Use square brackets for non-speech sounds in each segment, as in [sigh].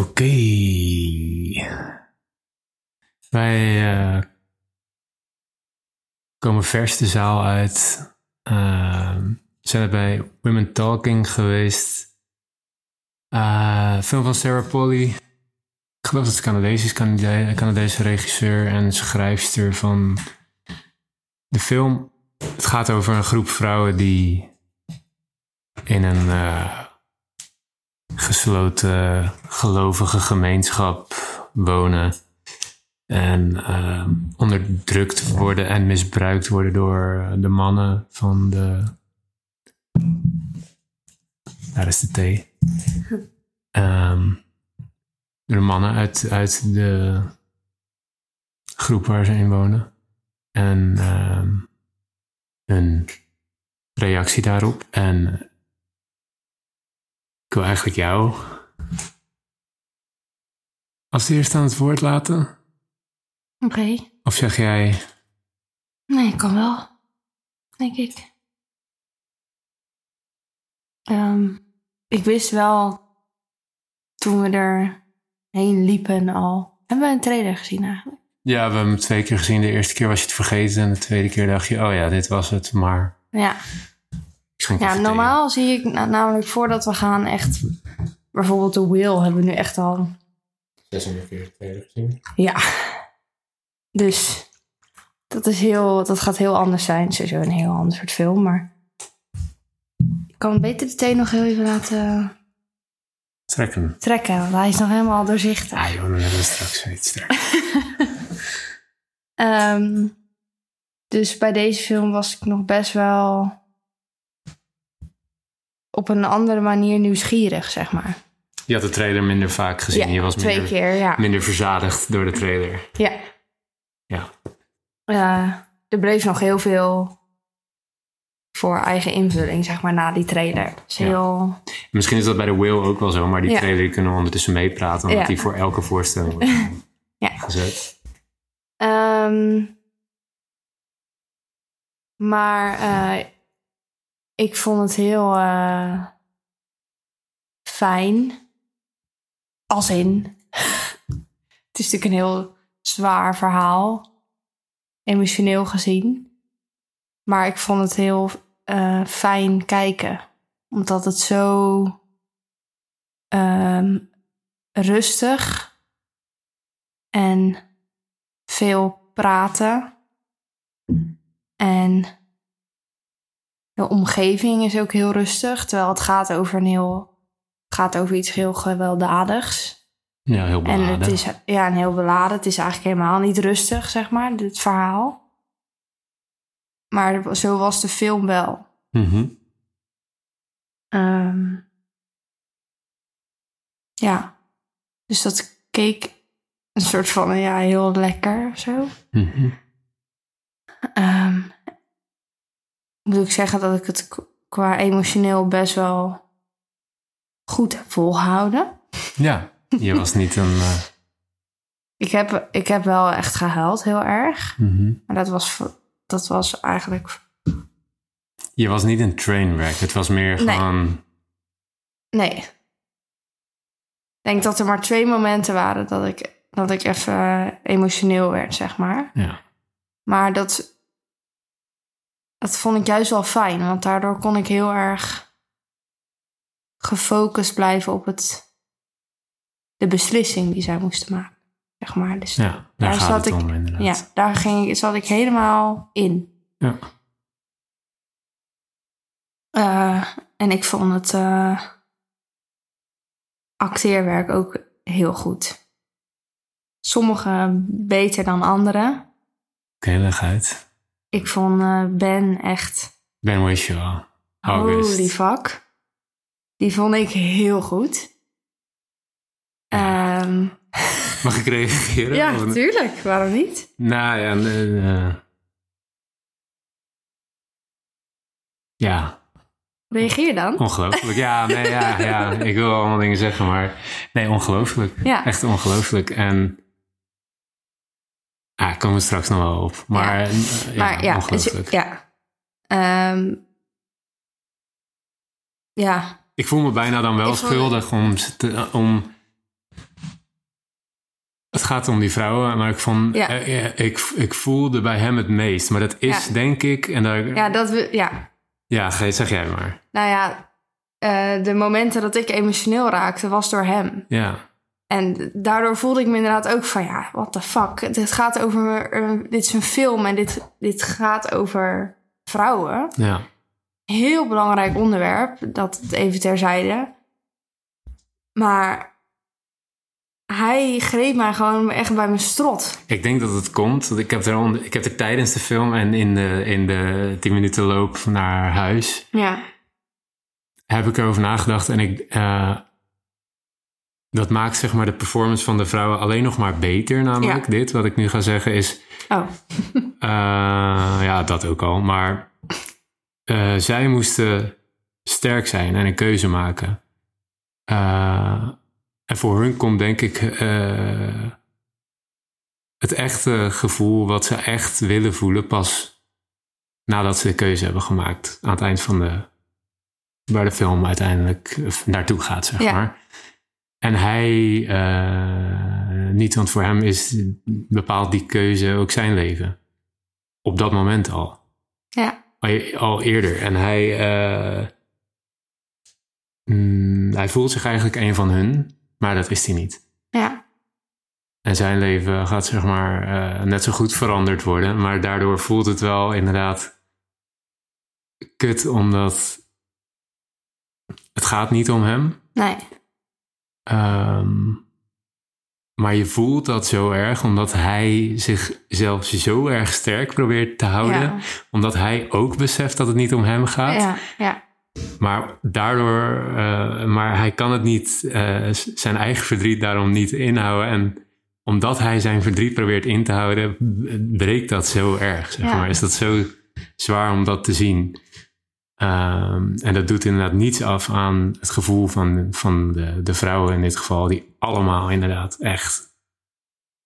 Oké. Wij eh, komen vers de zaal uit. Uh, zijn bij Women Talking geweest. Uh, film van Sarah Polly. Ik geloof dat het Canadees is, Canade Canadese regisseur en schrijfster van de film. Het gaat over een groep vrouwen die in een uh, gesloten gelovige gemeenschap wonen. En uh, onderdrukt worden en misbruikt worden door de mannen van de. Daar is de thee. Um, de mannen uit, uit de groep waar ze in wonen. En um, een reactie daarop. En ik wil eigenlijk jou als eerste aan het woord laten. Oké. Okay. Of zeg jij. Nee, kan wel. Denk ik. Um, ik wist wel toen we er heen liepen al. Hebben we een trailer gezien eigenlijk? Ja, we hebben hem twee keer gezien. De eerste keer was je het vergeten en de tweede keer dacht je, oh ja, dit was het, maar... Ja, ja normaal zie ik namelijk voordat we gaan echt... Bijvoorbeeld de Will hebben we nu echt al... 600 keer de trailer gezien. Ja, dus dat, is heel, dat gaat heel anders zijn. Sowieso een heel ander soort film, maar... Ik kan beter de thee nog heel even laten Trekken. Trekken, want hij is nog helemaal doorzichtig. Ah joh, dan hebben we straks weer iets trekken. um, [laughs] dus bij deze film was ik nog best wel op een andere manier nieuwsgierig, zeg maar. Je had de trailer minder vaak gezien. Ja, je was twee minder, keer, ja. minder verzadigd door de trailer. Ja. Ja. Uh, er bleef nog heel veel voor eigen invulling, zeg maar, na die trailer. Heel... Misschien is dat bij de Will ook wel zo, maar die trailer kunnen we ondertussen meepraten, omdat die voor elke voorstelling wordt [laughs] ja. gezet. Um, maar uh, ik vond het heel uh, fijn. Als in. [laughs] het is natuurlijk een heel zwaar verhaal, emotioneel gezien. Maar ik vond het heel uh, fijn kijken. Omdat het zo um, rustig en veel praten. En de omgeving is ook heel rustig. Terwijl het gaat over een heel. gaat over iets heel gewelddadigs. Ja, heel beladen. En het is ja, een heel beladen. Het is eigenlijk helemaal niet rustig, zeg maar, dit verhaal. Maar zo was de film wel. Mm -hmm. um, ja. Dus dat keek een soort van, ja, heel lekker of zo. Mm -hmm. um, moet ik zeggen dat ik het qua emotioneel best wel goed heb volgehouden. Ja, je was niet een... Uh... [laughs] Ik, heb, ik heb wel echt gehuild, heel erg. Mm -hmm. Maar dat was dat was eigenlijk. Je was niet een trainwreck, het was meer gewoon. Nee. Ik denk dat er maar twee momenten waren dat ik, dat ik even emotioneel werd, zeg maar. Ja. Maar dat, dat vond ik juist wel fijn, want daardoor kon ik heel erg gefocust blijven op het, de beslissing die zij moesten maken. Zeg maar. Dus ja, daar, daar gaat zat het ik, om, inderdaad. Ja, daar ging, zat ik helemaal in. Ja. Uh, en ik vond het uh, acteerwerk ook heel goed. Sommige beter dan andere. Oké, leg uit. Ik vond uh, Ben echt... Ben Whishaw. Holy fuck. Die vond ik heel goed. Um, [laughs] Mag ik reageren? Ja, tuurlijk. Waarom niet? Nou ja, uh, ja. Reageer dan. Ongelooflijk. Ja, nee, ja, ja. [laughs] Ik wil allemaal dingen zeggen, maar nee, ongelooflijk. Ja. Echt ongelooflijk. En ah, komen we straks nog wel op. Maar ja, ja, maar, ja ongelooflijk. Ja. Um, ja. Ik voel me bijna dan wel schuldig om, te, om gaat om die vrouwen, maar ik, vond, Ja. eh, eh, ik, ik voelde bij hem het meest. Maar dat is Ja. denk ik, en daar, ja, Ja, dat we, ja. ge- zeg jij maar. Nou ja, eh, de momenten dat ik emotioneel raakte, was door hem. Ja, En daardoor voelde ik me inderdaad ook van, ja, what the fuck. Dit gaat over, eh, dit is een film en dit, dit gaat over vrouwen. ja, Heel belangrijk onderwerp, dat het even terzijde. Maar hij greep mij gewoon echt bij mijn strot. ik denk dat het komt. Want ik heb er, onder- ik heb er tijdens de film en in de, in de tien minuten loop naar huis, Ja, heb ik erover nagedacht. En ik, eh, dat maakt zeg maar de performance van de vrouwen alleen nog maar beter. Namelijk Ja. dit, wat ik nu ga zeggen, is oh, [laughs] Eh, ja, dat ook al. Maar eh, zij moesten sterk zijn en een keuze maken. Eh, en voor hun komt denk ik het echte gevoel wat ze echt willen voelen pas nadat ze de keuze hebben gemaakt. Aan het eind van de, waar de film uiteindelijk naartoe gaat, zeg Ja. maar. En hij, eh, niet, want voor hem is bepaalt die keuze ook zijn leven. Op dat moment al. ja, Al- Al eerder. En hij, eh, mm, hij voelt zich eigenlijk een van hun, maar dat is hij niet. ja, En zijn leven gaat zeg maar eh, net zo goed veranderd worden, maar daardoor voelt het wel inderdaad kut, omdat het gaat niet om hem. nee, Ehm, maar je voelt dat zo erg, omdat hij zichzelf zo erg sterk probeert te houden. ja, Omdat hij ook beseft dat het niet om hem gaat. ja, ja, Maar daardoor, eh, maar hij kan het niet, eh, zijn eigen verdriet daarom niet inhouden. En omdat hij zijn verdriet probeert in te houden, breekt dat zo erg. Zeg maar. Is dat zo zwaar om dat te zien. Ehm, en dat doet inderdaad niets af aan het gevoel van, van de, de vrouwen in dit geval, die allemaal inderdaad echt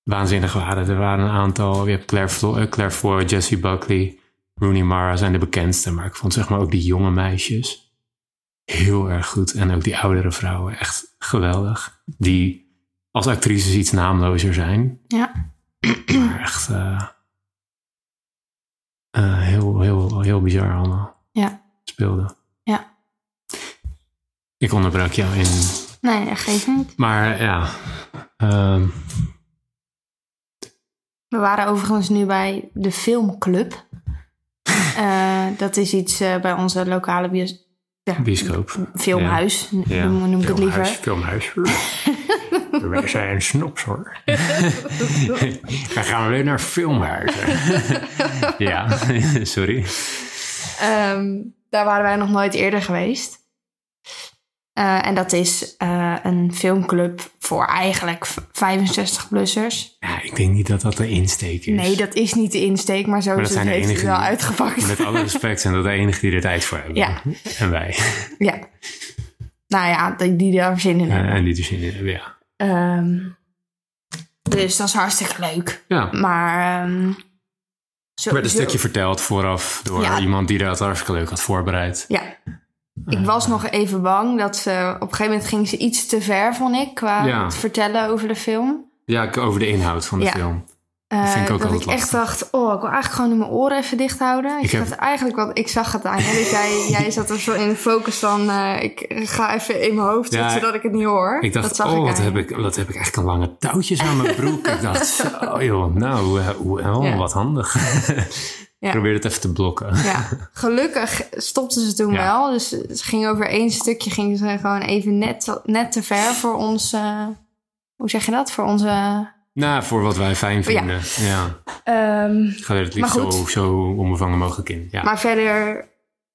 waanzinnig waren. Er waren een aantal, je hebt Claire, Flo- eh, Claire Jessie Buckley, Rooney Mara zijn de bekendste, maar ik vond zeg maar ook die jonge meisjes heel erg goed. En ook die oudere vrouwen echt geweldig. Die als actrices iets naamlozer zijn, ja, maar echt eh, eh, heel, heel, heel bizar allemaal ja, speelden. ja. Ik onderbrak jou in, Nee, dat geeft niet. maar ja, ehm, We waren overigens nu bij de Filmclub. [laughs] Eh, dat is iets eh, bij onze lokale bios ja, bioscoop. filmhuis, Ja. noem, noem ik het liever. Filmhuis. [laughs] Wij zijn snops hoor. Dan gaan we weer naar filmhuizen. [laughs] ja, sorry. Ehm, daar waren wij nog nooit eerder geweest. Eh, en dat is eh, een filmclub voor eigenlijk 65-plussers. Ja, ik denk niet dat dat de insteek is. Nee, dat is niet de insteek, maar zo Maar is het, heeft het wel die- uitgepakt. Met alle [laughs] respect zijn dat de enigen die er tijd voor hebben. Ja. En wij. Ja. Nou ja, die, die daar zin in hebben. en die er zin in hebben, ja. Ehm, dus dat is hartstikke leuk. Ja, Maar... ehm zo, er werd een zo- stukje verteld vooraf door Ja. iemand die dat hartstikke leuk had voorbereid. Ja. Ik was nog even bang dat ze... Op een gegeven moment ging ze iets te ver, vond ik, qua Ja. het vertellen over de film. Ja, over de inhoud van de Ja. film. Eh, vind ik ook dat ik echt dacht, oh, ik wil eigenlijk gewoon mijn oren even dicht houden. Ik, Ik heb- eigenlijk wat, ik zag het aan je. Dus jij, [laughs] jij zat er zo in de focus van, eh, ik ga even in mijn hoofd Ja, zodat ik het niet hoor. Ik dacht, dat oh, wat heb, ik, wat heb ik eigenlijk een lange touwtjes aan mijn broek. ik dacht, [laughs] zo joh, nou, eh, oh, Ja. wat handig. [laughs] Ja. Probeer het even te blokken. Ja, gelukkig stopten ze toen wel. Dus het ging over één stukje, gingen ze gewoon even net, net te ver voor ons, eh, hoe zeg je dat? Voor onze... Nou, voor wat wij fijn vinden. Ja. ehm, Ik ga er het liefst zo, zo onbevangen mogelijk in. Ja. Maar verder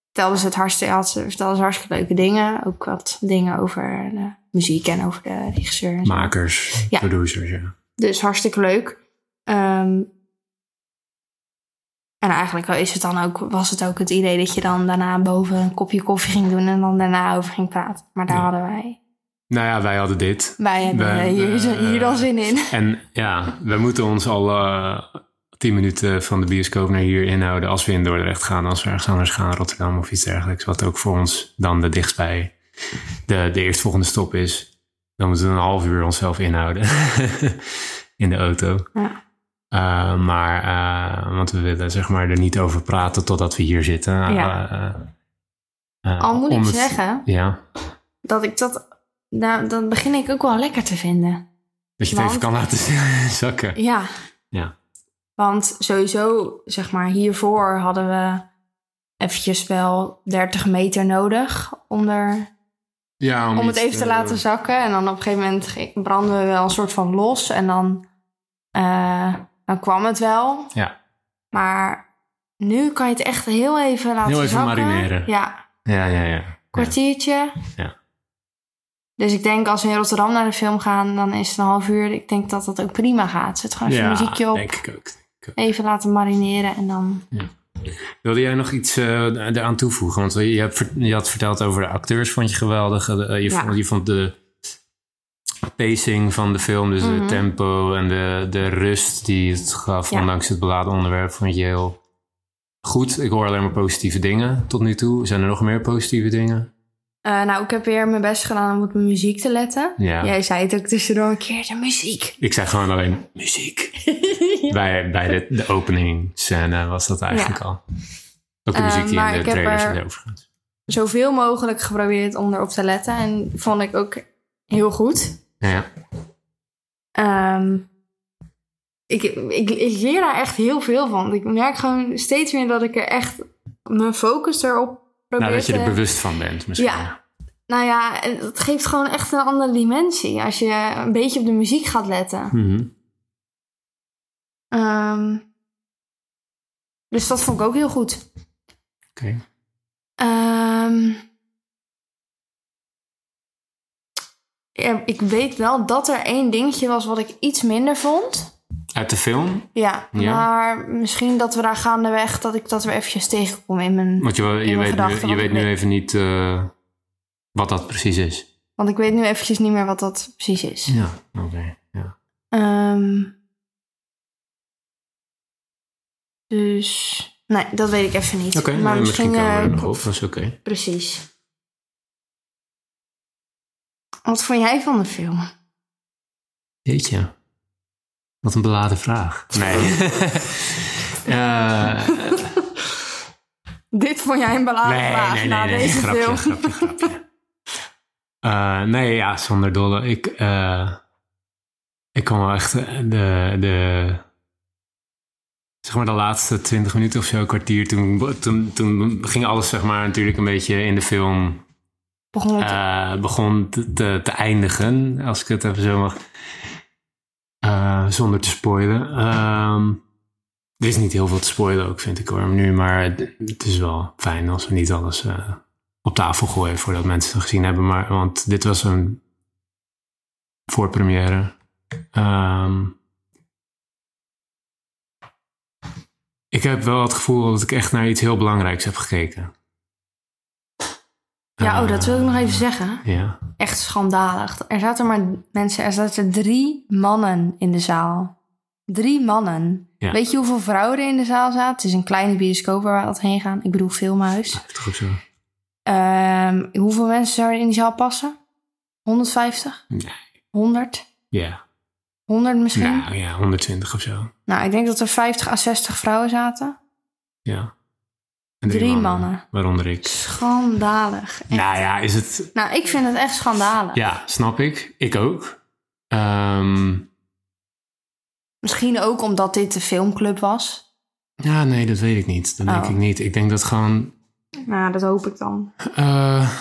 vertelden ze het hartstikke, ze, vertelden ze hartstikke leuke dingen. Ook wat dingen over de muziek en over de regisseur. En zo. Makers, Ja. producers, ja. Dus hartstikke leuk. Ehm, en eigenlijk is het dan ook, was het ook het idee dat je dan daarna boven een kopje koffie ging doen en dan daarna over ging praten. Maar daar Ja. hadden wij. Nou ja, wij hadden dit. Wij hebben We- hier, we- hier dan zin in. En ja, we moeten ons al eh, tien minuten van de bioscoop naar hier inhouden als we in Dordrecht gaan. Als we ergens anders gaan, Rotterdam of iets dergelijks. Wat ook voor ons dan de dichtstbij de, de eerstvolgende stop is. Dan moeten we een half uur onszelf inhouden. [laughs] in de auto. Ja. Eh, maar, eh, want we willen zeg maar er niet over praten totdat we hier zitten. Ja. Eh, eh, Al moet ik het- zeggen Ja, dat ik dat... Nou, dat begin ik ook wel lekker te vinden. dat je het even kan laten [laughs] zakken. Ja. Ja. Want sowieso, zeg maar, hiervoor hadden we eventjes wel 30 meter nodig om, er, Ja, om het even te laten zakken. En dan op een gegeven moment brandden we wel een soort van los. En dan, eh, dan kwam het wel. Ja. Maar nu kan je het echt heel even laten Heel even zakken. marineren. Ja, Ja, ja, ja. kwartiertje. Ja. Dus ik denk als we in Rotterdam naar de film gaan, dan is het een half uur. Ik denk dat dat ook prima gaat. Zet gewoon even Ja, muziekje op. denk ik ook. Even laten marineren en dan... Wilde jij nog iets eh, eraan toevoegen? Want je, hebt, je had verteld over de acteurs, vond je geweldig. Eh, je, Ja. vond, je vond de pacing van de film, dus Mhm. het tempo en de, de rust die het gaf, Ja. ondanks het beladen onderwerp, vond je heel goed. Ik hoor alleen maar positieve dingen tot nu toe. Zijn er nog meer positieve dingen? Eh, nou, ik heb weer mijn best gedaan om op mijn muziek te letten. Ja. Jij zei het ook tussendoor een keer, de muziek. Ik zei gewoon alleen muziek. [laughs] Bij, bij de, de opening scène was dat eigenlijk al. Ook de Eh, muziek die maar in de trailers er- zit overigens. Zoveel mogelijk geprobeerd om erop te letten. En vond ik ook heel goed. Ja. Ehm, ik, ik, ik leer daar echt heel veel van. Ik merk gewoon steeds meer dat ik er echt mijn focus erop Nou, dat je er bewust van bent misschien. Ja. Nou ja, het geeft gewoon echt een andere dimensie. Als je een beetje op de muziek gaat letten. Mhm. Ehm, dus dat vond ik ook heel goed. Oké. Ehm, ja, ik weet wel dat er één dingetje was wat ik iets minder vond. Uit de film? Ja, Ja. maar misschien dat we daar gaandeweg, dat ik dat weer eventjes tegenkom in mijn... Want je, je, mijn weet, nu, gedachten, je wat weet nu weet. even niet eh, wat dat precies is. Want ik weet nu eventjes niet meer wat dat precies is. Ja, oké. Ja. Ehm, dus, nee, dat weet ik even niet. Oké, maar misschien misschien, komen we er eh, nog op. Dat is oké. Precies. Wat vond jij van de film? Jeetje. Wat een beladen vraag. Nee. [laughs] Eh, Dit vond jij een beladen nee, vraag nee, nee, na nee. deze grapje, film. grapje, grapje. [laughs] Eh, nee, ja, zonder dolle. Ik, eh, ik kwam wel echt de, de, zeg maar de laatste twintig minuten of zo, kwartier, toen, toen, toen ging alles zeg maar natuurlijk een beetje in de film Begon het eh, begon te, te, te eindigen, als ik het even zo mag, eh, zonder te spoilen. Ehm, er is niet heel veel te spoilen ook, vind ik hoor, nu, maar het, is wel fijn als we niet alles eh, op tafel gooien voordat mensen het gezien hebben. Maar, want dit was een voorpremière. Ehm, ik heb wel het gevoel dat ik echt naar iets heel belangrijks heb gekeken. Ja, oh, dat wil ik nog even zeggen. Ja. Echt schandalig. Er zaten maar mensen, er zaten drie mannen in de zaal. Drie mannen. Ja. Weet je hoeveel vrouwen er in de zaal zaten? Het is een kleine bioscoop waar we altijd heen gaan. Ik bedoel, filmhuis. 50 of zo. Ehm, hoeveel mensen zouden in die zaal passen? 150? Nee. 100? Ja. 100 misschien? Nou ja, 120 of zo. Nou, ik denk dat er 50 à 60 vrouwen zaten. Ja. En Drie mannen. Waaronder ik. Schandalig. Echt. Nou ja, is het... Nou, ik vind het echt schandalig. Ja, snap ik. Ik ook. Ehm, Misschien ook omdat dit de filmclub was. ja, nee, dat weet ik niet. Dat denk Oh. ik niet. Ik denk dat gewoon... Nou, dat hoop ik dan. eh,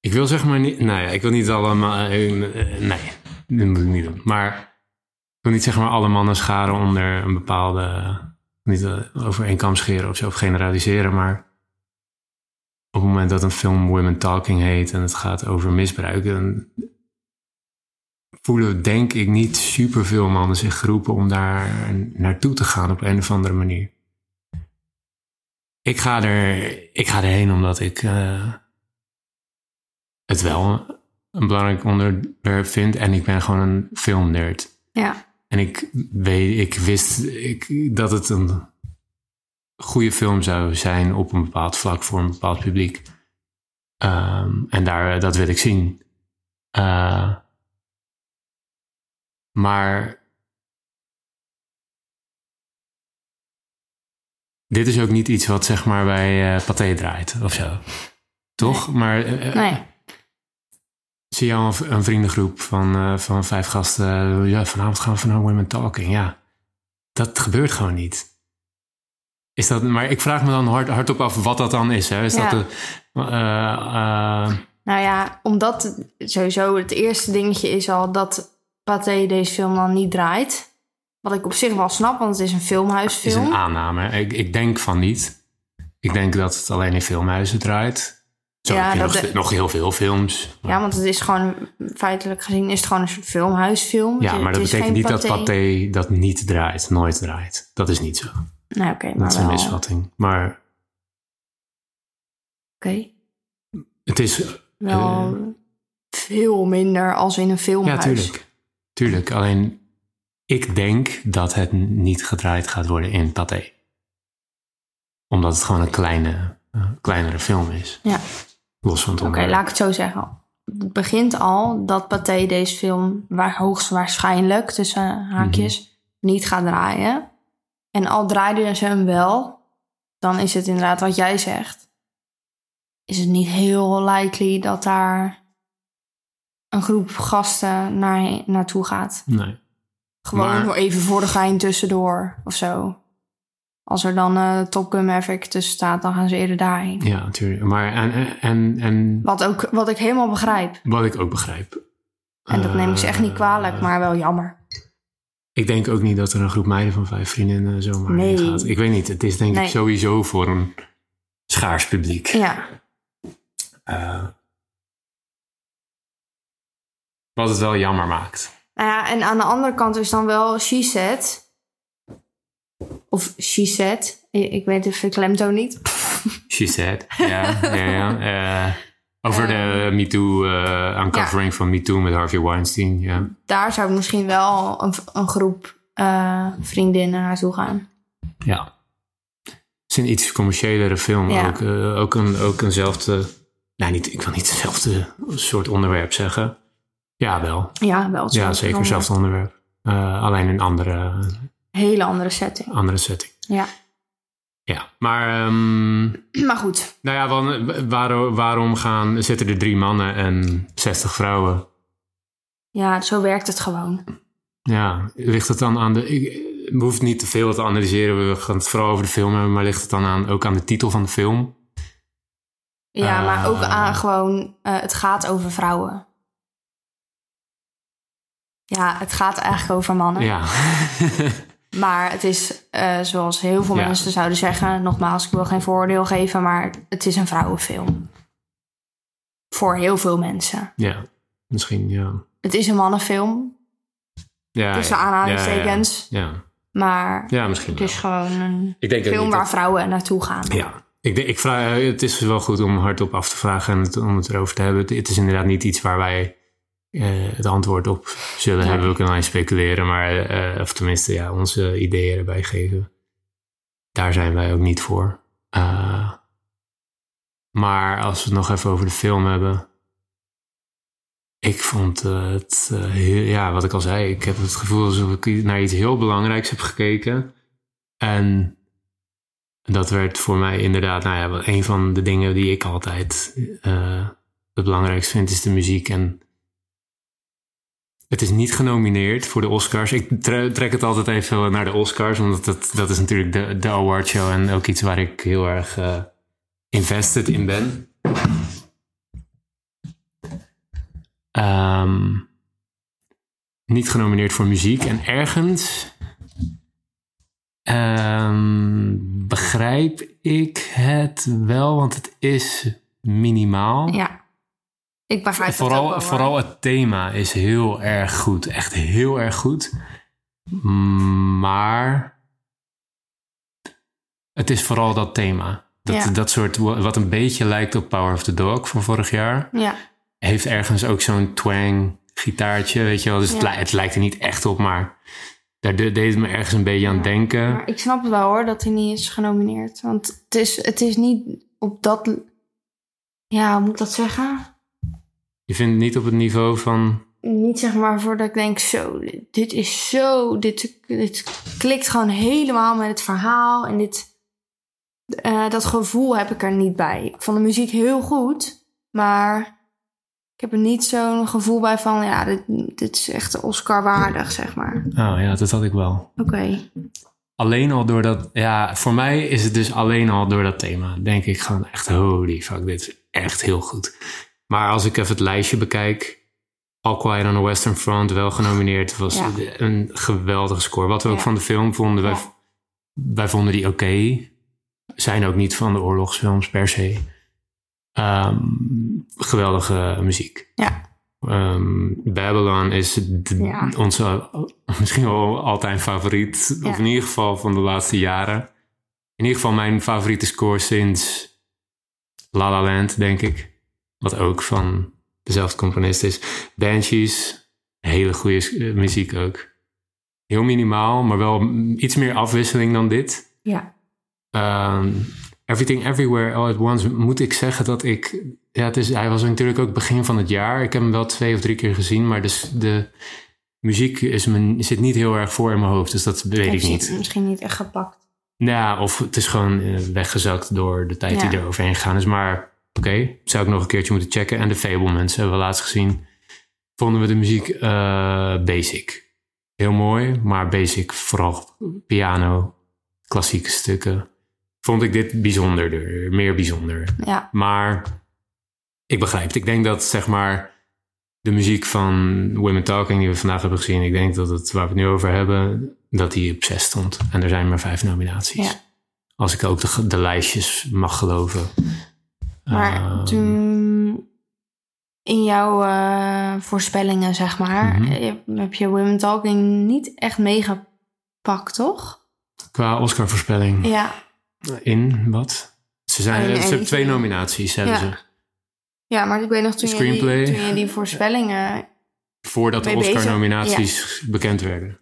ik wil zeg maar niet... Nou ja, ik wil niet allemaal... eh, nee, dat moet ik niet doen. Maar ik wil niet zeg maar alle mannen scharen onder een bepaalde... Niet eh, over één kam scheren of zo, generaliseren, maar... Op het moment dat een film Women Talking heet en het gaat over misbruik... Dan voelen denk ik niet superveel mannen zich geroepen om daar naartoe te gaan op een of andere manier. Ik ga, er, ik ga erheen omdat ik eh, het wel een belangrijk onderwerp vind. En ik ben gewoon een filmnerd. Ja. En ik, weet, ik wist ik, dat het een goede film zou zijn op een bepaald vlak voor een bepaald publiek. Ehm, en daar, dat wil ik zien. Eh, Maar dit is ook niet iets wat zeg maar bij eh Pathé draait of zo. Toch? Maar eh, eh, Nee. Zie je al een, vriendengroep van, eh, van vijf gasten. eh, ja, vanavond gaan we van Women Talking. Ja, dat gebeurt gewoon niet. Is dat, maar ik vraag me dan hard, hardop af wat dat dan is. Hè? Is Ja. dat de, eh, Nou ja, omdat het sowieso het eerste dingetje is al dat Pathé deze film dan niet draait. Wat ik op zich wel snap, want het is een is filmhuisfilm. een aanname. Ik, ik denk van niet. Ik denk dat het alleen in filmhuizen draait. Zo Ja, heb je dat nog, heel veel films. Ja, want het is gewoon, feitelijk gezien, is het gewoon een soort filmhuisfilm. Ja, maar dat het betekent niet dat Pathé dat niet draait, nooit draait. Dat is niet zo. Nee, oké, Dat maar is een wel. misvatting. Maar Oké, het is... wel Eh. veel minder als in een filmhuis. Ja, tuurlijk. Tuurlijk. Alleen, ik denk dat het niet gedraaid gaat worden in Pathé. Omdat het gewoon een kleine, eh, kleinere film is. Ja. Los van het Oké, laat ik het zo zeggen. Het begint al dat Pathé deze film waar hoogstwaarschijnlijk, tussen haakjes, Mhm. niet gaat draaien. En al draaiden ze hem wel, dan is het inderdaad wat jij zegt. Is het niet heel likely dat daar een groep gasten naar, naartoe gaat. Nee. Gewoon Maar- even voor de gein tussendoor of zo. Als er dan eh Top Gun Maverick tussen staat, dan gaan ze eerder daarheen. Ja, natuurlijk. Maar en, en, en, Wat, ook, wat ik helemaal begrijp. wat ik ook begrijp. En dat neem ik ze echt niet kwalijk, Eh, maar wel jammer. Ik denk ook niet dat er een groep meiden van vijf vriendinnen zomaar Nee. gaat. Ik weet niet. Het is denk Nee. ik sowieso voor een schaars publiek. Ja, Eh, wat het wel jammer maakt. nou ja, en aan de andere kant is dan wel She Said. Of She Said. Ik ik weet de klemtoon niet. She said. Ja, ja, ja. [laughs] Eh, over de MeToo, eh uncovering van MeToo met Harvey Weinstein. Ja. Daar zou misschien wel een, een groep eh, vriendinnen naartoe gaan. ja. Het is een iets commerciëlere film. Ja. Ook, ook, een, ook eenzelfde... Nou, niet, ik wil niet hetzelfde soort onderwerp zeggen. Ja, wel. Ja, wel. Ja, zeker hetzelfde onderwerp. Alleen een andere, hele andere setting. andere setting. Ja. Ja, maar... ehm, [clears throat] Maar goed. Nou ja, wan- waarom, waarom gaan, zitten er drie mannen en 60 vrouwen? Ja, zo werkt het gewoon. Ja, ligt het dan aan de... Ik, we hoeven niet te veel te analyseren, we gaan het vooral over de film hebben, maar ligt het dan aan, ook aan de titel van de film? Ja, maar ook Ah. aan gewoon, eh, het gaat over vrouwen. Ja, het gaat eigenlijk over mannen. Ja. [laughs] Maar het is, eh, zoals heel veel Ja. mensen zouden zeggen, nogmaals, ik wil geen vooroordeel geven, maar het is een vrouwenfilm. Voor heel veel mensen. ja, misschien, ja. Het is een mannenfilm, ja tussen ja. aanhalingstekens. Ja, ja. Maar Ja, misschien het wel. is gewoon een Ik denk film waar dat- vrouwen naartoe gaan. Ja, ik, denk, ik vraag, het is wel goed om hardop af te vragen en het, om het erover te hebben. Het, het is inderdaad niet iets waar wij het antwoord op zullen hebben. We kunnen alleen speculeren, maar, eh, of tenminste ja, onze ideeën erbij geven. Daar zijn wij ook niet voor. Eh, maar als we het nog even over de film hebben. Ik vond het, eh, heel, ja, wat ik al zei, ik heb het gevoel alsof ik naar iets heel belangrijks heb gekeken. En dat werd voor mij inderdaad, nou ja, een van de dingen die ik altijd eh, het belangrijkste vind, is de muziek. En het is niet genomineerd voor de Oscars. Ik tre- trek het altijd even naar de Oscars, omdat dat, dat is natuurlijk de, de awardshow en ook iets waar ik heel erg eh, invested in ben. Ehm, niet genomineerd voor muziek. En ergens ehm, begrijp ik het wel, want het is minimaal. Ja. Ik begrijp het Vooral, wel, hoor. vooral het thema is heel erg goed. Echt heel erg goed. Maar het is vooral dat thema. Dat, Ja. dat soort, wat een beetje lijkt op Power of the Dog van vorig jaar. Ja, Heeft ergens ook zo'n twang gitaartje, weet je wel. Dus het, li- het lijkt er niet echt op, maar daar de- deed het me ergens een beetje aan denken. maar ik snap het wel hoor dat hij niet is genomineerd. Want het is, het is niet op dat... Ja, hoe moet ik dat zeggen? Je vindt het niet op het niveau van niet zeg maar voordat ik denk, zo, dit is zo, dit, dit klikt gewoon helemaal met het verhaal. En dit, eh, dat gevoel heb ik er niet bij. Ik vond de muziek heel goed, maar ik heb er niet zo'n gevoel bij van, ja, dit, dit is echt Oscar waardig, zeg maar. Oh ja, dat had ik wel. Oké. Alleen al door dat, ja, voor mij is het dus alleen al door dat thema. Denk ik gewoon echt, holy fuck, dit is echt heel goed. Maar als ik even het lijstje bekijk, All Quiet on the Western Front wel genomineerd, was Ja. een geweldige score. Wat we ook van de film vonden, wij, vonden die oké. Zijn ook niet van de oorlogsfilms per se. Ehm, geweldige muziek. Ja. Ehm, Babylon is de- Ja. onze [laughs] misschien wel altijd favoriet. Ja. Of in ieder geval van de laatste jaren. In ieder geval mijn favoriete score sinds La La Land, denk ik. Wat ook van dezelfde componist is. Banshees, hele goede eh, muziek ook. Heel minimaal, maar wel iets meer afwisseling dan dit. Ja. Ehm, Everything Everywhere All at Once moet ik zeggen dat ik... Ja, het is, hij was natuurlijk ook begin van het jaar. Ik heb hem wel twee of drie keer gezien, maar dus de muziek is me, zit niet heel erg voor in mijn hoofd. Dus dat weet Heb ik niet. het Misschien niet echt gepakt. Nou, of het is gewoon eh, weggezakt door de tijd Ja. die er overheen gegaan is. Maar oké, zou ik nog een keertje moeten checken. En de Fablemans hebben we laatst gezien. Vonden we de muziek eh, basic. Heel mooi, maar basic. Vooral piano, klassieke stukken. Vond ik dit bijzonderder, meer bijzonder. Ja. Maar ik begrijp het. Ik denk dat zeg maar de muziek van Women Talking die we vandaag hebben gezien, ik denk dat het waar we het nu over hebben, dat die op zes stond. En er zijn maar vijf nominaties. Ja. Als ik ook de, de lijstjes mag geloven. Maar Ehm, toen in jouw eh, voorspellingen, zeg maar, Mhm. eh, heb je Women Talking niet echt meegepakt, toch? Qua Oscar-voorspelling Ja. in wat? Ze, zijn, ze hebben twee nominaties, hebben Ja. ze. Ja, maar ik weet nog toen, je die, toen je die voorspellingen... Voordat de. Oscar-nominaties bekend werden.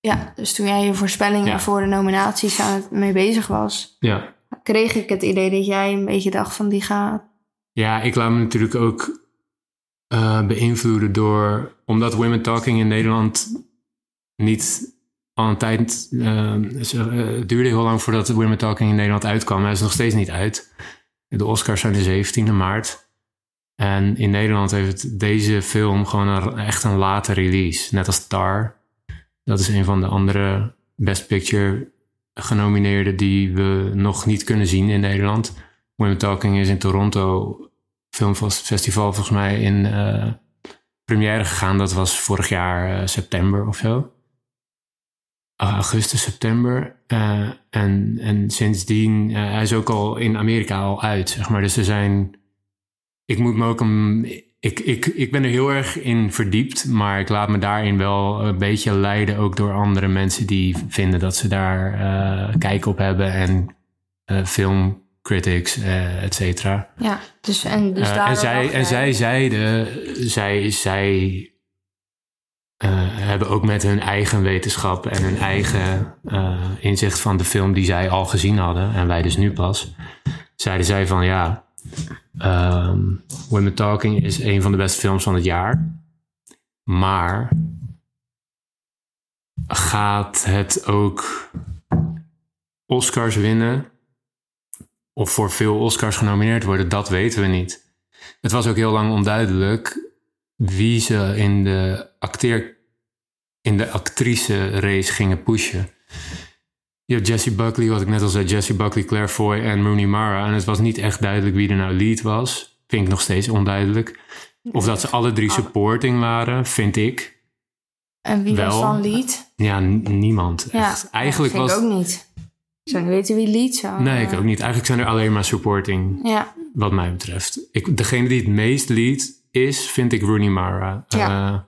Ja, dus toen jij je voorspellingen Ja. voor de nominaties aan het mee bezig was, Ja. Kreeg ik het idee dat jij een beetje dacht van die gaat... Ja, ik laat me natuurlijk ook eh, beïnvloeden door... Omdat Women Talking in Nederland niet al een tijd... eh, ze- eh, het duurde heel lang voordat Women Talking in Nederland uitkwam. Hij is nog steeds niet uit. De Oscars zijn de 17e maart. En in Nederland heeft deze film gewoon een, echt een late release. Net als Tar. Dat is een van de andere Best Picture genomineerden die we nog niet kunnen zien in Nederland. Women Talking is in Toronto Filmfestival volgens mij in eh, première gegaan. Dat was vorig jaar eh, september of zo. Ah, augustus, september. Eh, en, en sindsdien, hij is ook al in Amerika al uit, zeg maar. Dus er zijn... Ik moet me ook een... Ik, ik, ik ben er heel erg in verdiept, maar ik laat me daarin wel een beetje leiden ook door andere mensen die vinden dat ze daar eh, kijk op hebben en eh filmcritics, eh et cetera. Ja, dus, en, dus en, zij, en zij zeiden, zij, zij hebben ook met hun eigen wetenschap en hun eigen inzicht van de film die zij al gezien hadden, en wij dus nu pas, zeiden zij van ja, ehm Women Talking is een van de beste films van het jaar, maar gaat het ook Oscars winnen? Of voor veel Oscars genomineerd worden, dat weten we niet. Het was ook heel lang onduidelijk wie ze in de acteer, in de actrice race gingen pushen. Je hebt Jessie Buckley, wat ik net al zei, Jessie Buckley, Claire Foy en Rooney Mara. En het was niet echt duidelijk wie er nou lead was. Vind ik nog steeds onduidelijk. Of dat ze alle drie supporting waren, vind ik. En wie was wel. dan lead? Ja, niemand. Ja, Echt. Eigenlijk ja, vind was. ik ook niet. Ik zou niet weten wie lead zou... Nee, ik ook niet. Eigenlijk zijn er alleen maar supporting, Ja, wat mij betreft. Ik, degene die het meest lead is, vind ik Rooney Mara. Ja.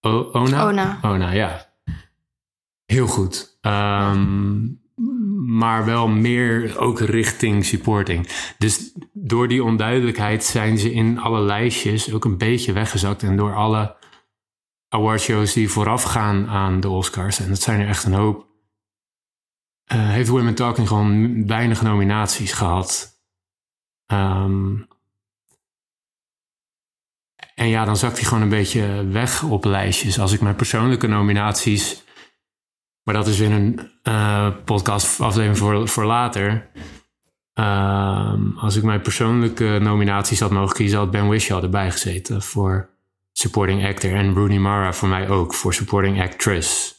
O- Ona? Ona. Ona, ja. Heel goed. Ehm, maar wel meer ook richting supporting. Dus door die onduidelijkheid zijn ze in alle lijstjes ook een beetje weggezakt. En door alle awardshows die voorafgaan aan de Oscars, en dat zijn er echt een hoop, eh, heeft Women Talking gewoon weinig nominaties gehad. Ehm, En ja, dan zakt hij gewoon een beetje weg op lijstjes. Als ik mijn persoonlijke nominaties. Maar dat is weer een uh, podcast aflevering voor, voor later. Ehm, als ik mijn persoonlijke nominaties had mogen kiezen, had Ben Whishaw erbij gezeten voor supporting actor. En Rooney Mara voor mij ook voor supporting actress.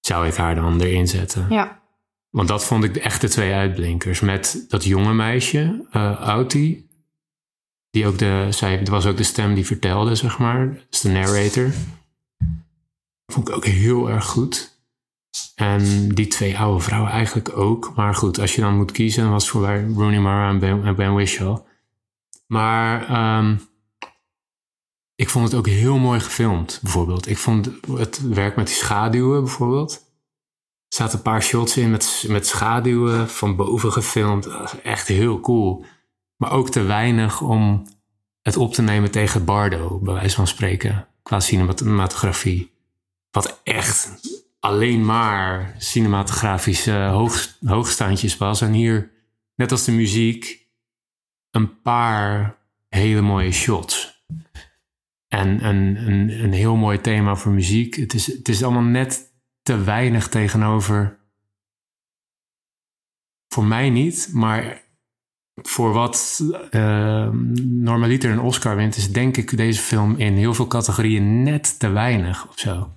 Zou ik haar dan erin zetten. Ja. Want dat vond ik de echte twee uitblinkers. Met dat jonge meisje, uh, Auti. Die ook de, zij was ook de stem die vertelde, zeg maar. Dus de narrator. Vond ik ook heel erg goed. En die twee oude vrouwen eigenlijk ook. Maar goed, als je dan moet kiezen, was voor mij Rooney Mara en Ben, en ben. Maar um, ik vond het ook heel mooi gefilmd, bijvoorbeeld. Ik vond het werk met die schaduwen, bijvoorbeeld. Er zaten een paar shots in met, met schaduwen van boven gefilmd. Echt heel cool. Maar ook te weinig om het op te nemen tegen Bardo, bij wijze van spreken. Qua cinematografie. Wat echt alleen maar cinematografische hoog, hoogstandjes was. En hier, net als de muziek, een paar hele mooie shots. En een, een, een heel mooi thema voor muziek. Het is, het is allemaal net te weinig tegenover. Voor mij niet, maar voor wat uh, normaliter een Oscar wint, is denk ik deze film in heel veel categorieën net te weinig of zo.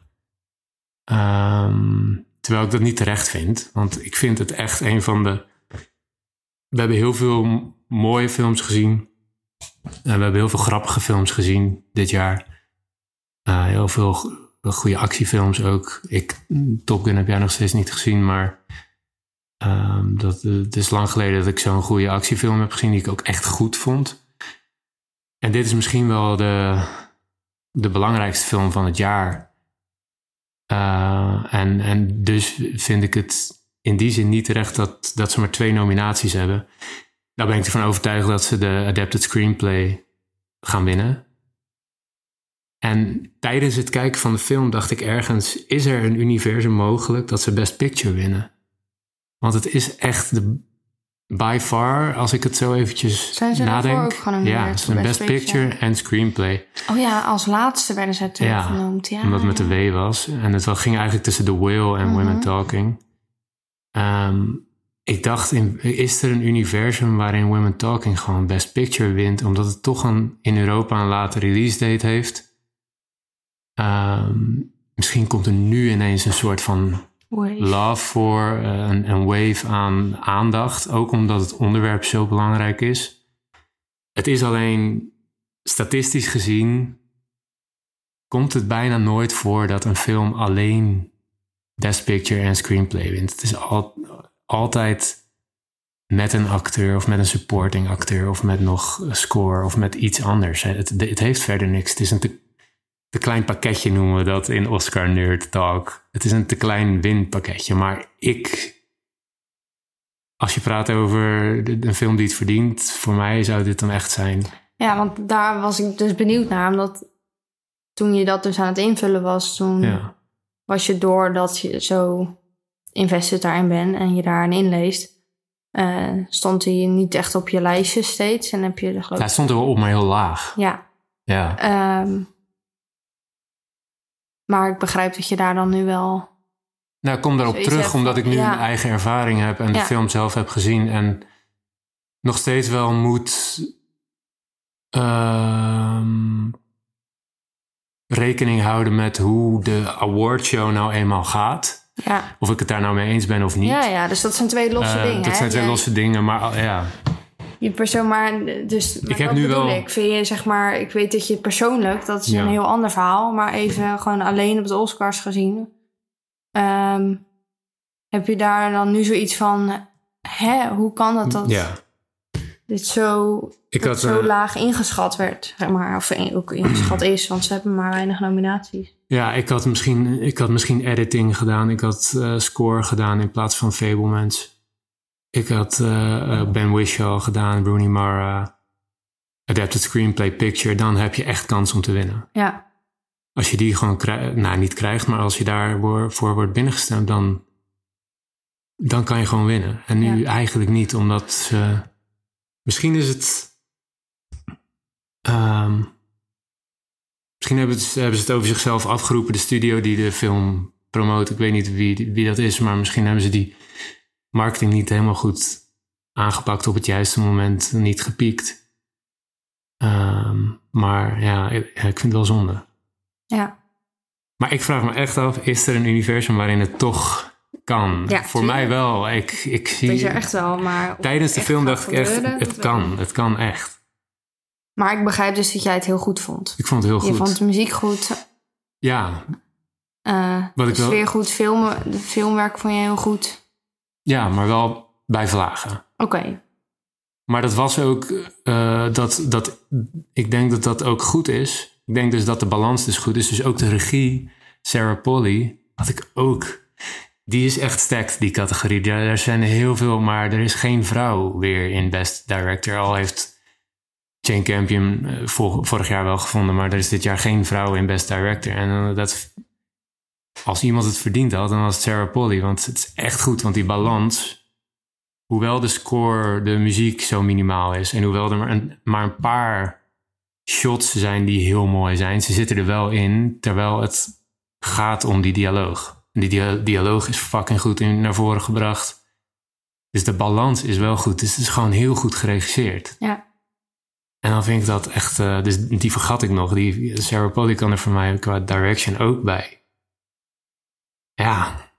Um, terwijl ik dat niet terecht vind, want ik vind het echt een van de. We hebben heel veel mooie films gezien. En we hebben heel veel grappige films gezien dit jaar. Uh, heel veel goede actiefilms ook. Ik, Top Gun heb jij nog steeds niet gezien, maar um, dat, het is lang geleden dat ik zo'n goede actiefilm heb gezien die ik ook echt goed vond. En dit is misschien wel de, de belangrijkste film van het jaar. Uh, en, en dus vind ik het in die zin niet terecht dat, dat ze maar twee nominaties hebben. Daar ben ik ervan overtuigd dat ze de Adapted Screenplay gaan winnen. En tijdens het kijken van de film dacht ik ergens: is er een universum mogelijk dat ze Best Picture winnen? Want het is echt de, by far, als ik het zo eventjes Zijn ze nadenk. ook gewoon ja, een Best, Picture en Screenplay. Oh ja, als laatste werden ze Ja, genoemd. Ja, omdat het met de W was. En het ging eigenlijk tussen The Whale en Women Mhm. Talking. Ehm, ik dacht, in, is er een universum waarin Women Talking gewoon Best Picture wint, omdat het toch een, in Europa een late release date heeft? Ehm, misschien komt er nu ineens een soort van Love voor, eh, een, een wave aan aandacht, ook omdat het onderwerp zo belangrijk is. Het is alleen statistisch gezien komt het bijna nooit voor dat een film alleen Best Picture en Screenplay wint. Het is al, altijd met een acteur of met een supporting acteur of met nog een score of met iets anders. Het, het heeft verder niks. Het is een te, te klein pakketje noemen we dat in Oscar Nerd Talk. Het is een te klein winpakketje, maar ik... Als je praat over de- een film die het verdient, voor mij zou dit dan echt zijn. Ja, want daar was ik dus benieuwd naar. Omdat toen je dat dus aan het invullen was, toen Ja. was je door dat je zo invested daarin bent en je daarin inleest, eh, stond hij niet echt op je lijstje steeds. En heb je er geloof Hij stond er wel op, maar heel laag. Ja, Ja. ehm, maar ik begrijp dat je daar dan nu wel... Nou, ik kom daarop terug omdat ik nu ja. een eigen ervaring heb en de Ja. film zelf heb gezien en nog steeds wel moet ehm, rekening houden met hoe de awardshow nou eenmaal gaat. Ja, Of ik het daar nou mee eens ben of niet. ja, ja dus dat zijn twee losse Eh, dingen. Dat hè? zijn twee losse dingen, maar ja. Je persoon, maar dus maar Ik heb nu wel- Ik. Vind je, zeg maar, ik weet dat je persoonlijk, dat is Ja. een heel ander verhaal, maar even gewoon alleen op de Oscars gezien. Ehm, heb je daar dan nu zoiets van, hè, hoe kan dat dat ja. dit zo, Ik dat had, zo eh, laag ingeschat werd, zeg maar, of in- ook ingeschat is, want ze hebben maar weinig nominaties. Ja, ik had misschien, ik had misschien editing gedaan. Ik had eh, score gedaan in plaats van Fablemans. Ik had eh, Ben Whishaw gedaan, Rooney Mara, Adapted Screenplay Picture. Dan heb je echt kans om te winnen. Ja, Als je die gewoon krijgt, nou niet krijgt, maar als je daarvoor voor wordt binnengestemd, dan, dan kan je gewoon winnen. En nu Ja. eigenlijk niet, omdat ze, misschien is het, ehm, Misschien hebben, ze- hebben ze het over zichzelf afgeroepen, de studio die de film promoot. Ik weet niet wie, wie dat is, maar misschien hebben ze die marketing niet helemaal goed aangepakt op het juiste moment, niet gepiekt. Ehm, maar ja, ik, ik vind het wel zonde. Ja. Maar ik vraag me echt af, is er een universum waarin het toch kan? Ja, Voor mij wel. Ik, ik zie, Weet je echt wel, maar... tijdens de film dacht ik echt, het kan. Het kan echt. Maar ik begrijp dus dat jij het heel goed vond. Ik vond het heel Je goed. vond de muziek goed, Ja, eh Wat ik wel- sfeer goed, filmen, de filmwerk vond je heel goed. Ja, maar wel bij vlagen. Oké, Maar dat was ook, eh, dat, dat, ik denk dat dat ook goed is. Ik denk dus dat de balans dus goed is. Dus ook de regie, Sarah Polly, had ik ook. Die is echt stacked, die categorie. Daar, daar zijn heel veel, maar er is geen vrouw weer in Best Director. Al heeft Jane Campion eh, vor- vorig jaar wel gevonden, maar er is dit jaar geen vrouw in Best Director. En eh, dat, als iemand het verdiend had, dan was het Sarah Polly. Want het is echt goed, want die balans hoewel de score, de muziek zo minimaal is en hoewel er maar een, maar een paar shots zijn die heel mooi zijn, ze zitten er wel in, terwijl het gaat om die dialoog. En die dia- dialoog is fucking goed in, naar voren gebracht. Dus de balans is wel goed. Dus het is gewoon heel goed geregisseerd. ja. En dan vind ik dat echt, eh, dus die vergat ik nog. Die Sarah Polly kan er voor mij qua direction ook bij. Ja,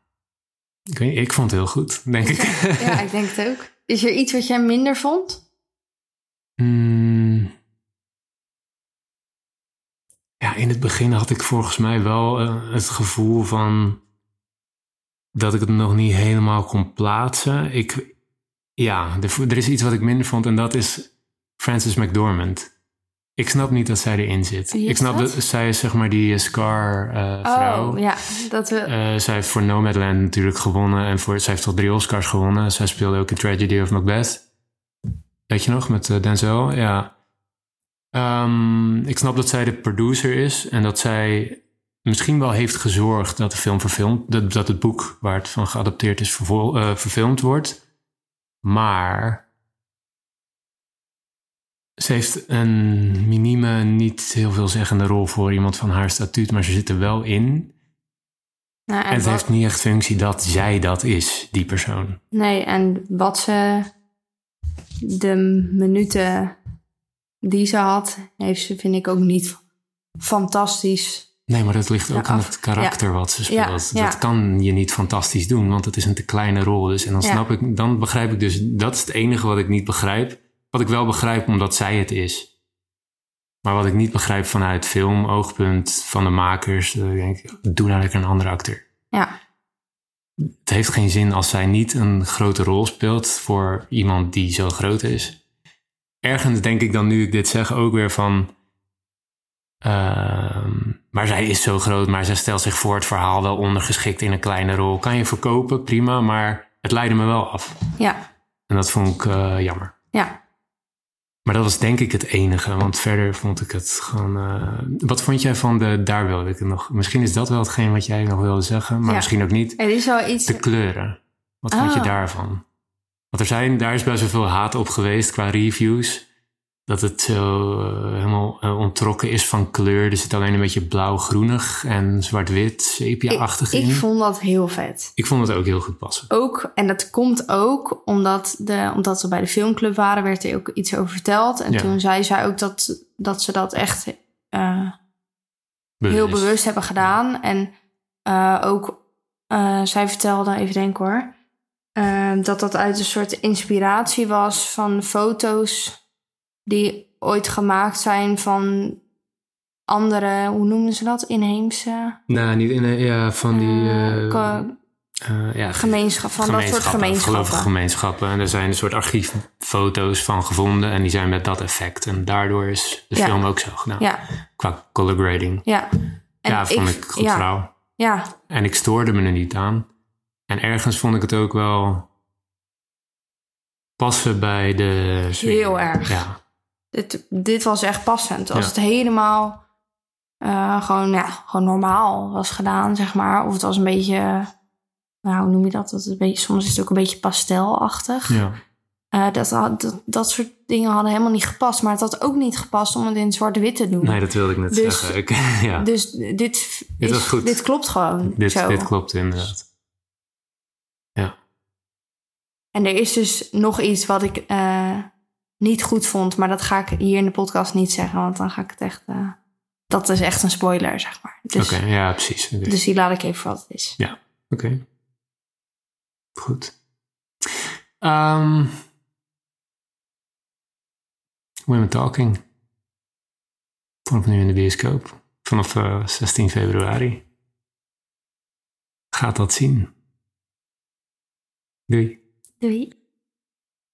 ik, weet, ik vond het heel goed, denk ik. [laughs] ja, ik denk het ook. Is er iets wat jij minder vond? Mm. Ja, in het begin had ik volgens mij wel eh, het gevoel van dat ik het nog niet helemaal kon plaatsen. Ik, ja, er, er is iets wat ik minder vond en dat is Frances McDormand. Ik snap niet dat zij erin zit. Ik snap dat? dat zij is zeg maar die eh, Scar-vrouw. Oh, ja. Dat we, Eh, zij heeft voor Nomadland natuurlijk gewonnen. En voor, zij heeft tot drie Oscars gewonnen. Zij speelde ook in Tragedy of Macbeth. Weet je nog, met eh, Denzel? Ja. Ehm, ik snap dat zij de producer is. En dat zij misschien wel heeft gezorgd dat de film verfilmd... Dat, dat het boek waar het van geadapteerd is vervol- eh, verfilmd wordt. Maar... Ze heeft een minieme, niet heel veelzeggende rol voor iemand van haar statuut. Maar ze zit er wel in. nou, En het wat- heeft niet echt functie dat zij dat is, die persoon. Nee, en wat ze... De minuten die ze had, heeft ze, vind ik, ook niet fantastisch. Nee, maar dat ligt ook aan af- het karakter wat ze speelt. ja. Dat kan je niet fantastisch doen, want het is een te kleine rol. Dus en dan snap ik, dan begrijp ik dus, dat is het enige wat ik niet begrijp. Wat ik wel begrijp omdat zij het is. Maar wat ik niet begrijp vanuit film, oogpunt van de makers, dan denk ik, doe nou lekker een andere acteur. Ja, Het heeft geen zin als zij niet een grote rol speelt voor iemand die zo groot is. Ergens denk ik dan nu ik dit zeg ook weer van. ehm, maar zij is zo groot, maar zij stelt zich voor het verhaal wel ondergeschikt in een kleine rol. Kan je verkopen, prima, maar het leidde me wel af. ja, En dat vond ik eh, jammer. ja. Maar dat was denk ik het enige, want verder vond ik het gewoon. eh, wat vond jij van de. Daar wilde ik het nog. Misschien is dat wel hetgeen wat jij nog wilde zeggen, maar Ja. misschien ook niet. Er is wel iets... De kleuren. Wat vond je Oh. daarvan? Want er zijn, daar is best wel veel haat op geweest qua reviews. Dat het zo eh, helemaal eh, ontrokken is van kleur. Er zit alleen een beetje blauw-groenig en zwart-wit, sepia-achtig in. ik vond dat heel vet. ik vond het ook heel goed passen. Ook, en dat komt ook omdat, de, omdat we bij de filmclub waren, werd er ook iets over verteld. En Ja. toen zei zij ook dat, dat ze dat echt eh, Bewust. heel bewust hebben gedaan. En ook, zij vertelde, even denken hoor, dat dat uit een soort inspiratie was van foto's die ooit gemaakt zijn van andere, hoe noemen ze dat, inheemse Nou, niet in ja, van die... eh, ja, gemeenschap, van dat soort gemeenschappen, gemeenschappen. gelovige gemeenschappen. En er zijn een soort archieffoto's van gevonden en die zijn met dat effect. En daardoor is de Ja. film ook zo gedaan. Ja, Qua color grading. ja. En ja, vond ik, goed ja, verhaal. Ja, En ik stoorde me er niet aan. En ergens vond ik het ook wel passen bij de. Heel erg. Ja, dit, dit was echt passend. Als Ja. het helemaal eh, gewoon, ja, gewoon normaal was gedaan, zeg maar. Of het was een beetje, nou, hoe noem je dat? dat het een beetje, soms is het ook een beetje pastelachtig. ja. Eh, dat, dat, dat soort dingen hadden helemaal niet gepast. Maar het had ook niet gepast om het in zwart-wit te doen. Nee, dat wilde ik net Dus- zeggen. Ik, [laughs] ja, Dus dit, is, was goed. dit klopt gewoon dit, zo. dit klopt inderdaad. En er is dus nog iets wat ik eh, niet goed vond. Maar dat ga ik hier in de podcast niet zeggen. Want dan ga ik het echt... eh, dat is echt een spoiler, zeg maar. Dus, Oké, ja, precies. Dus die laat ik even voor wat het is. Oké. Goed. Ehm Women Talking. Vanaf nu in de bioscoop. Vanaf eh, 16 februari. Gaat dat zien. Doei. Doei.